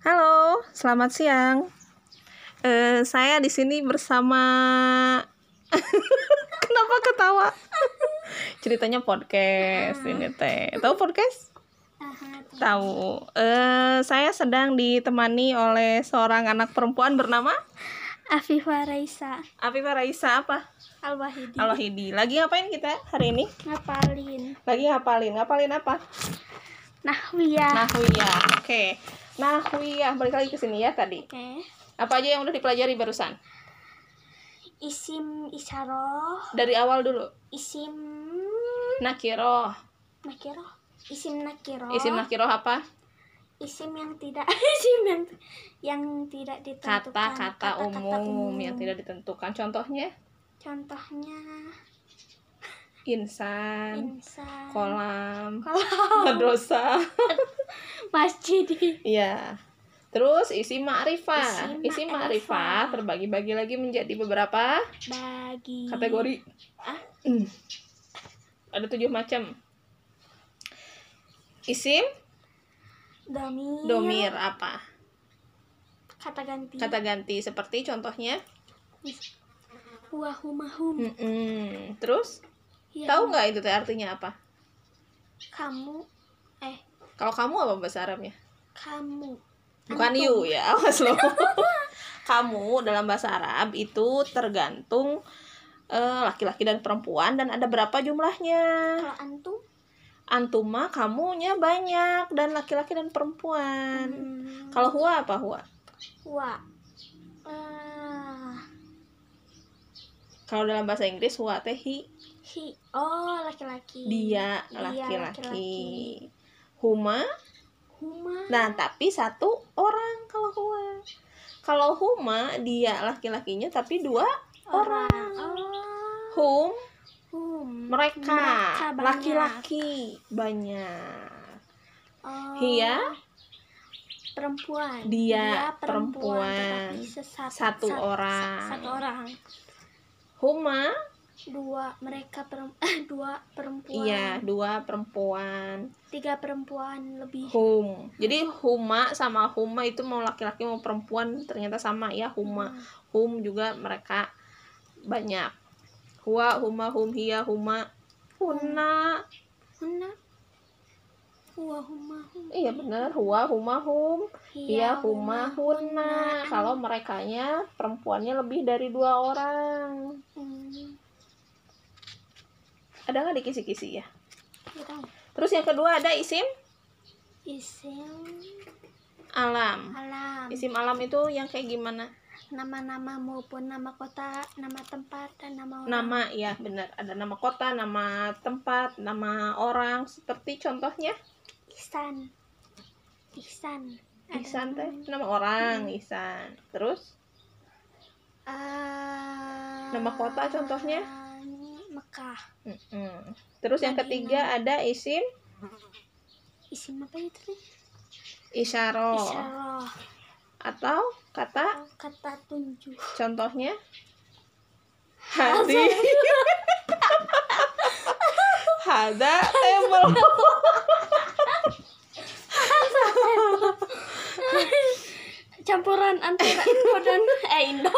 Halo, selamat siang. Eh, saya di sini bersama. Kenapa ketawa? Ceritanya podcast ini teh. Tahu podcast? Tahu. Eh, saya sedang ditemani oleh seorang anak perempuan bernama Afifah Raisa Afifah Raisa apa? Al-Wahidi Al-Wahidi. Lagi ngapain kita hari ini? ngapalin Lagi ngapalin. Ngapalin apa? Nahwiyah Nahwiyah. Oke. Nahwiyah. Balik lagi ke sini ya tadi. Oke Apa aja yang udah dipelajari barusan? Isim Isyarah Dari awal dulu. Isim Nakiroh. Nakiroh Isim Nakiroh Isim nakiroh apa? Isim yang tidak Isim yang yang tidak ditentukan Kata-kata Kata-kata umum yang tidak ditentukan. Contohnya Contohnya insan, Insan kolam, Kolam madrasah. Masjid Iya. Terus isi ma'rifah. Isi ma'rifah. terbagi-bagi lagi menjadi beberapa Bagi kategori. Ah? Hmm. Ada tujuh macam. Isim, Domir domir apa? Kata ganti Kata ganti seperti contohnya. Wahumahum Mm-mm. Terus Ya, tahu nggak itu teh artinya apa? kamu eh Kalau kamu apa bahasa Arabnya? kamu Bukan Antum. you ya, awas lo. kamu dalam bahasa Arab itu tergantung eh, laki-laki dan perempuan dan ada berapa jumlahnya? kalau antum Antuma kamunya banyak dan laki-laki dan perempuan. hmm, Kalau huwa apa huwa? wa eh, Kalau dalam bahasa Inggris huwa teh hi, hi oh laki-laki dia Dia laki-laki. laki-laki. Huma huma Nah, tapi satu orang kalau huma. Kalau huma dia laki-lakinya tapi dua orang. oh Hum hum mereka Mereka banyak. laki-laki banyak. oh, Hia perempuan Dia perempuan, perempuan. tetapi sesat- Satu sat- orang. satu orang Huma dua mereka perem- dua perempuan iya dua perempuan. tiga perempuan lebih Hum. Jadi huma sama huma itu mau laki-laki mau perempuan ternyata sama ya huma. Hmm. Hum juga mereka banyak. Huwa, huma, hum, hiya, huma, hunna. Huna Huwa huma hum Iya benar, huwa, huma, hum, hiya, huma, hunna. hunna. Kalau merekanya perempuannya lebih dari dua orang. Hmm, Ada nggak di kisi-kisi ya? Terus yang kedua ada isim isim alam. alam Isim alam itu yang kayak gimana? nama-nama maupun nama kota nama tempat dan nama orang Nama ya benar. Ada nama kota, nama tempat, nama orang. Seperti contohnya Ihsan Ihsan Ada Ihsan teh nama orang Ihsan. Terus Eh, Nama kota contohnya? Mekah mm-mm. Terus yang ketiga ada isim? Isim apa itu nih isyarah. Isyarah. Atau kata? Kata tunjuk. Contohnya? Hati hada table. Campuran antara Indo dan eh Indo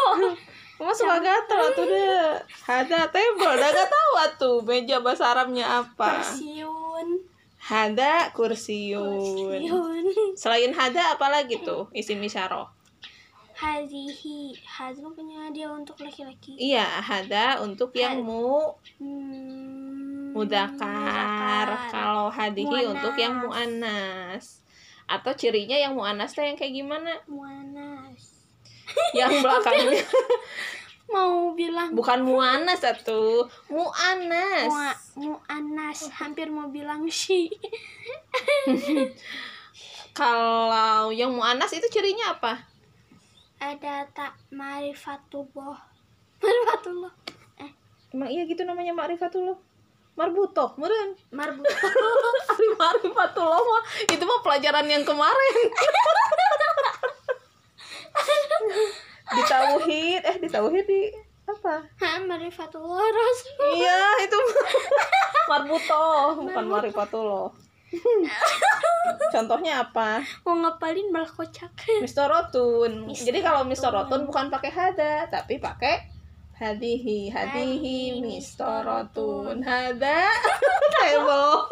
Kamu suka gatel atuh deh. Hada table udah gak tahu atuh meja bahasa Arabnya apa. Siun hada kursiun. Siun selain hada apalagi tuh isim isyarah Hadihi. Hazma punya dia untuk laki-laki. Iya hada untuk yang Had- mu. Hmm, mudakar. kalau hadihi untuk yang muannas atau cirinya yang muannas teh yang kayak gimana? Muanas yang belakangnya. Mau bilang. Bukan muannas satu muannas Mua, muanas. Hampir mau bilang si kalau yang muannas itu cirinya apa? Ada tak marifatullah marifatullah emang iya gitu namanya ma'rifatullah marbutoh meren marbut Ari ma'rifatullah mah itu mah pelajaran yang kemarin di tauhid eh di tauhid di apa ha marifatullah rasul iya itu mah marbutoh bukan ma'rifatullah Contohnya apa? Mau ngapalin malah kocak. Mistorotun. Mistorotun. Jadi kalau mistorotun bukan pakai hada, tapi pakai hadihi, hadihi, Hadihi, mistorotun, hada, table.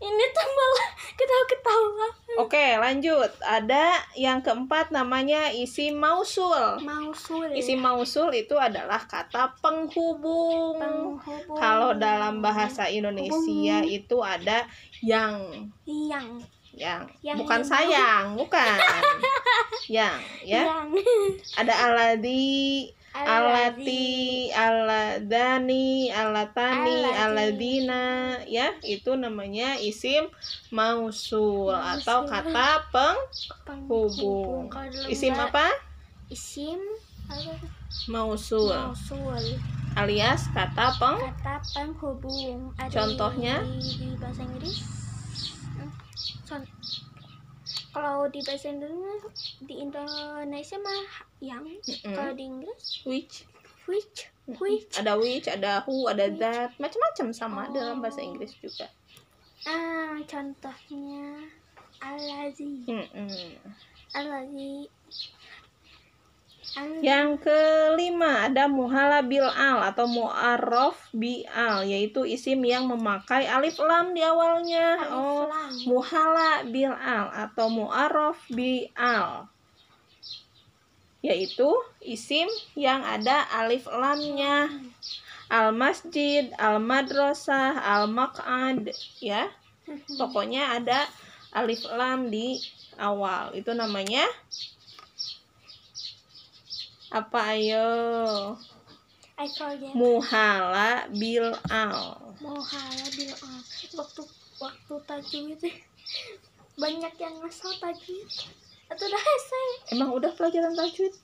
Ini tuh malah ketawa-ketawa. Oke, lanjut. Ada yang keempat namanya isim mausul. Mausul. Isim mausul itu adalah kata penghubung. penghubung. Kalau dalam bahasa Indonesia itu ada yang yang yang, Yang bukan yang sayang, bukan. yang, ya. yang Ada aladi, alati, aladani, alatani, Aladi. aladina, ya. Itu namanya isim mausul atau kata penghubung. Isim apa? Isim? Mausul Mausul. alias kata peng Kata penghubung. Ada Contohnya? di, di bahasa Inggris. Hmm, Kalau di bahasa Indonesia di Indonesia mah yang. Mm-mm. Kalau di Inggris which which which. ada which ada who ada that macam-macam sama Oh. dalam bahasa Inggris juga Ah, contohnya alazi. Mm-mm. Alazi. Yang kelima ada muhala bil al atau mu'arraf bi al yaitu isim yang memakai alif lam di awalnya. Alif oh lam. muhala bil al atau mu'arraf bi al. Yaitu isim yang ada alif lamnya. Al masjid al madrasah al maq'ad ya. Pokoknya ada alif lam di awal. Itu namanya apa ayo? I forget. muhala bil al. Mau hala bilang ah, waktu waktu tajwid banyak yang ngasal tajwid atau udah hese emang udah pelajaran tajwid?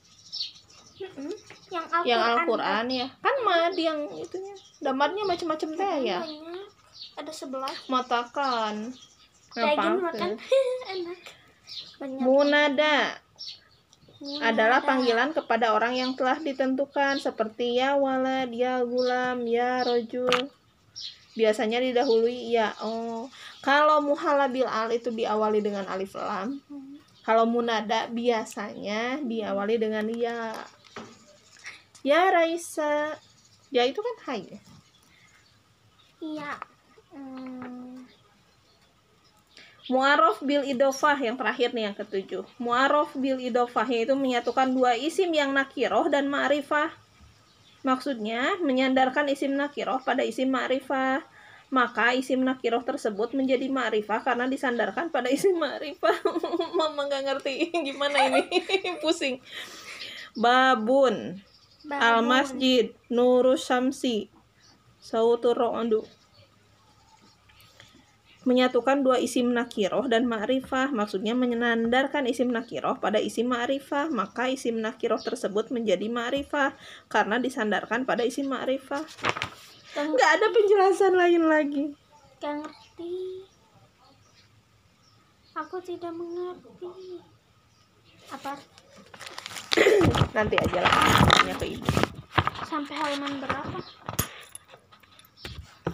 Mm-mm. yang Al-Quran yang Al-Quran ya. Kan mad yang itunya damarnya macam-macam teh ya? Banyak. Ada sebelah matakan. Daging apa makan. Enak. Banyak. Munada. Adalah panggilan kepada orang yang telah ditentukan seperti ya walad, ya gulam, ya rojul. Biasanya didahului ya. Oh, kalau muhala bil al itu diawali dengan alif lam. Kalau munada biasanya diawali dengan ya. Ya Raisa. Ya itu kan hai. ya? iya Hmm, Mu'arof bil idofah yang terakhir nih yang ketujuh. Mu'arof bil idofah yaitu menyatukan dua isim yang nakiroh dan ma'rifah. Maksudnya menyandarkan isim nakiroh pada isim ma'rifah. Maka isim nakiroh tersebut menjadi ma'rifah karena disandarkan pada isim ma'rifah. Mama nggak ngerti gimana ini. Pusing. Babun. babun. Al masjid. Nurus syamsi. Sautur ro'ondu menyatukan dua isim nakiroh dan ma'rifah. Maksudnya menyandarkan isim nakiroh pada isim ma'rifah maka isim nakiroh tersebut menjadi ma'rifah karena disandarkan pada isim ma'rifah. Gak nggak ada penjelasan lain lagi. Gak ngerti. Aku tidak mengerti. Apa? Nanti aja lah tanya ke ibu. Sampai halaman berapa?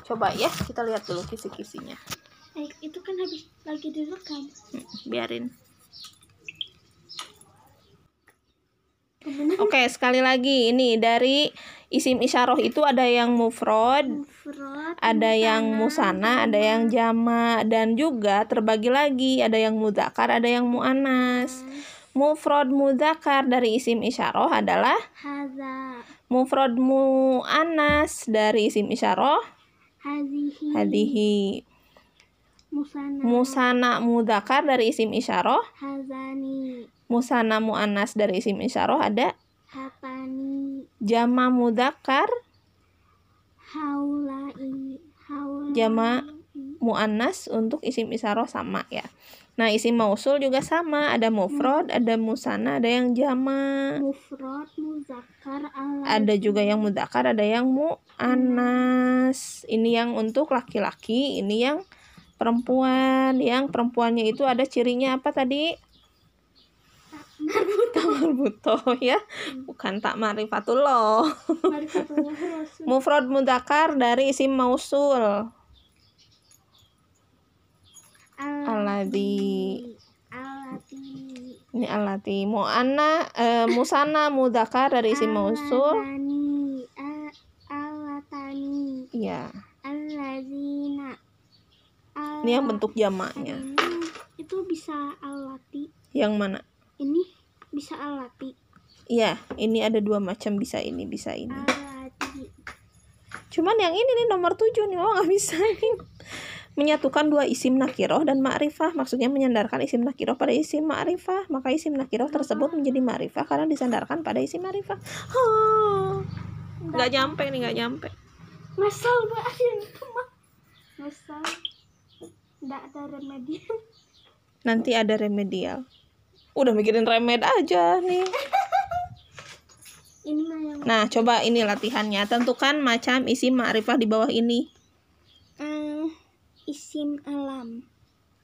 Coba ya kita lihat dulu kisi-kisinya Itu kan habis lagi direkam. Biarin. Oke sekali lagi. Ini dari isim isyarah itu ada yang mufrad Mufrad, ada yang musana, ada yang jama dan juga terbagi lagi. Ada yang mudakar, ada yang muannas. Mufrad mudakar dari isim isyarah adalah haza. Mufrad muannas dari isim isyarah. Hazihi. Hadihi. Musana. Musana mudakar dari isim isyarah, hazani. Musana muannas dari isim isyarah ada hatani. Jama mudakar, haulai. Haulai. Jama. muannas untuk isim isyarah sama ya. Nah, isim mausul juga sama, ada mufrad, ada musana, ada yang jama. mufrad muzakkar ada juga yang mudakar, ada yang mu'anas. Ini yang untuk laki-laki, ini yang perempuan. Yang perempuannya itu ada cirinya apa tadi? kamar buto ya bukan tak marifatullah mufrad mudakar dari isim mausul. Alati. ini alati muanna eh, musana mudakar dari isim mausul Alatani. A- Alatani. iya Alladzina. Ini yang bentuk jamaknya. Ini itu bisa alati. yang mana? Ini bisa alati. iya ini ada dua macam bisa ini bisa ini. Alati. cuman yang ini nih nomor tujuh nih. Oh nggak bisa nih menyatukan dua isim nakiroh dan ma'rifah. Maksudnya menyandarkan isim nakiroh pada isim ma'rifah. Maka isim nakiroh tersebut menjadi ma'rifah karena disandarkan pada isim ma'rifah. Nggak nyampe nih nggak nyampe. Masal mah. Masal. Nggak ada remedi. nanti ada remedial. Udah mikirin remed aja nih. Ini mah yang nah coba ini latihannya. Tentukan macam isim ma'rifah di bawah ini. Eh, isim alam.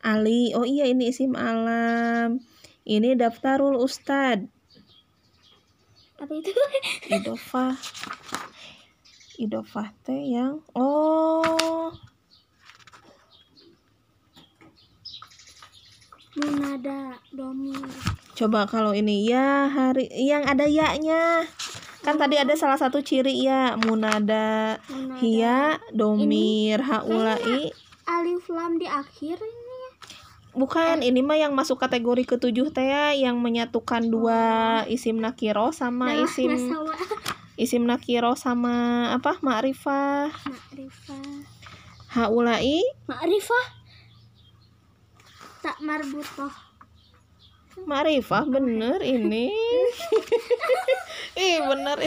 Ali. Oh iya ini isim alam. Ini daftarul ustad. Apa itu? idofah. Idofah teh yang oh Munada domir. coba kalau ini ya hari yang ada ya-nya kan tadi ada salah satu ciri ya munada Munada. hiya domir haulai Alif lam di akhir ini. bukan ini mah yang masuk kategori ketujuh teh ya, yang menyatukan dua isim nakiro sama Nah, isim isim nakiro sama apa ma'rifah Ma'rifah. haulai Ma'rifah. Tak marbutoh. Ma'rifah bener ini. Ih bener.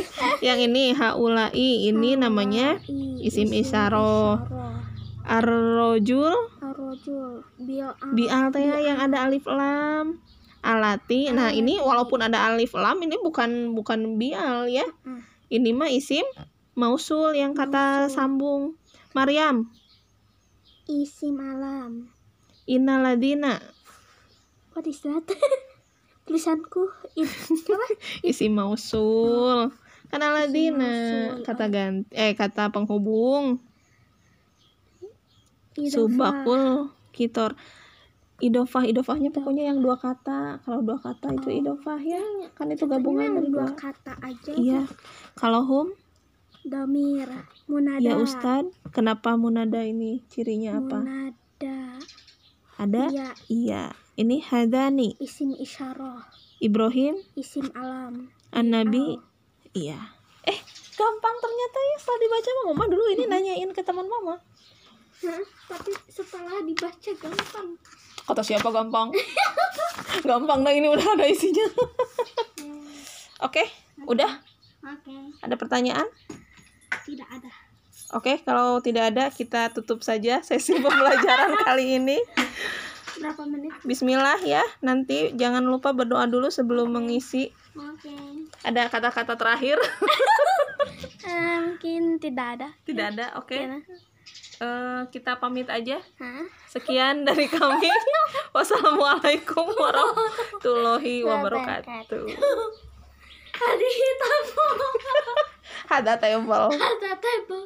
Yang ini haulai. Ini namanya isim isyarah. Ar-rojul. Arrojul. Bial. Teh ya, yang ada alif lam. Alati Nah ini walaupun ada alif lam Ini bukan bukan bial ya. Ini mah isim Mausul yang kata sambung. Maryam. Isim alam. Inaladina What is that? Tulisanku it, apa? Isim mausul Kan Aladina. Kata ganti Eh kata penghubung Idofah. Subakul Kitor Idofah Idofahnya pokoknya yang dua kata Kalau dua kata itu idofah ya Kan itu gabungan Yang dari dua kata aja. Iya Kalau hum Domir. Munada. Ya Ustad, kenapa munada ini cirinya apa? Munada. Ada? Iya. Iya. Ini hadani, Isim isyarah. Ibrahim, Isim alam. An-Nabi. Iya. Eh, gampang ternyata ya setelah dibaca sama Mama dulu ini nanyain ke teman Mama. Hah? tapi setelah dibaca gampang. Kata siapa gampang? gampang nah ini udah ada isinya. Oke, udah. Oke, Ada pertanyaan? tidak ada. Oke, kalau tidak ada kita tutup saja sesi pembelajaran kali ini. Berapa menit? Bismillah ya. Nanti jangan lupa berdoa dulu sebelum mengisi. Oke. Ada kata-kata terakhir? Eh, mungkin tidak ada. Tidak ada. Oke. Ya. Eh, kita pamit aja. Hah? Sekian dari kami. Wassalamualaikum warahmatullahi wabarakatuh. Hari tamu. Hada table. Ada table.